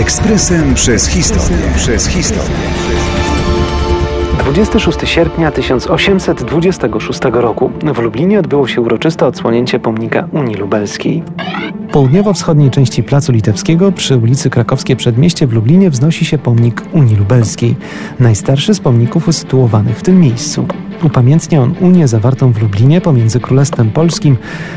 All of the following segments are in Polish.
Ekspresem przez historię. Przez historię. 26 sierpnia 1826 roku w Lublinie odbyło się uroczyste odsłonięcie pomnika Unii Lubelskiej. Południowo-wschodniej części Placu Litewskiego przy ulicy Krakowskie Przedmieście w Lublinie wznosi się pomnik Unii Lubelskiej, najstarszy z pomników usytuowanych w tym miejscu. Upamiętnia on Unię zawartą w Lublinie pomiędzy Królestwem Polskim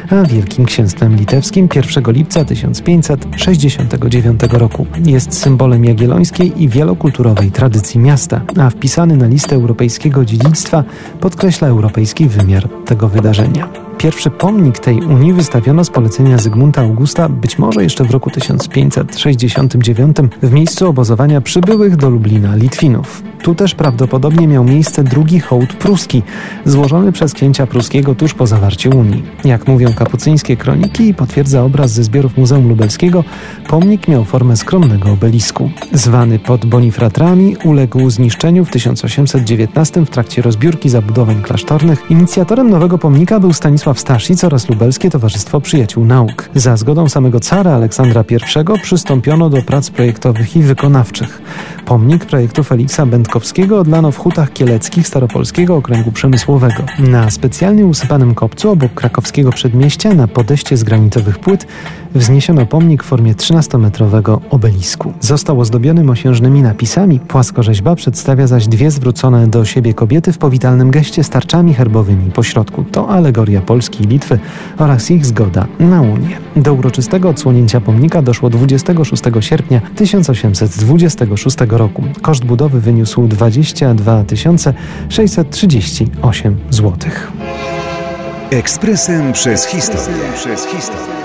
a Wielkim Księstwem Litewskim 1 lipca 1569 roku. Jest symbolem jagiellońskiej i wielokulturowej tradycji miasta, a wpisany na listę europejskiego dziedzictwa podkreśla europejski wymiar tego wydarzenia. Pierwszy pomnik tej Unii wystawiono z polecenia Zygmunta Augusta, być może jeszcze w roku 1569, w miejscu obozowania przybyłych do Lublina Litwinów. Tu też prawdopodobnie miał miejsce drugi hołd pruski, złożony przez księcia pruskiego tuż po zawarciu Unii. Jak mówią kapucyńskie kroniki i potwierdza obraz ze zbiorów Muzeum Lubelskiego, pomnik miał formę skromnego obelisku. Zwany pod Bonifratrami, uległ zniszczeniu w 1819 w trakcie rozbiórki zabudowań klasztornych. Inicjatorem nowego pomnika był Stanisław Staszic oraz Lubelskie Towarzystwo Przyjaciół Nauk. Za zgodą samego cara Aleksandra I przystąpiono do prac projektowych i wykonawczych. Pomnik projektu Feliksa Będkowskiego odlano w Hutach Kieleckich Staropolskiego Okręgu Przemysłowego. Na specjalnie usypanym kopcu obok krakowskiego przedmieścia na podejście z granitowych płyt wzniesiono pomnik w formie 13-metrowego obelisku. Został ozdobiony mosiężnymi napisami, płaskorzeźba przedstawia zaś dwie zwrócone do siebie kobiety w powitalnym geście z tarczami herbowymi pośrodku. To alegoria Polski i Litwy oraz ich zgoda na Unię. Do uroczystego odsłonięcia pomnika doszło 26 sierpnia 1826 roku. Koszt budowy wyniósł 22 638 zł. Ekspresem przez historię. Przez historię.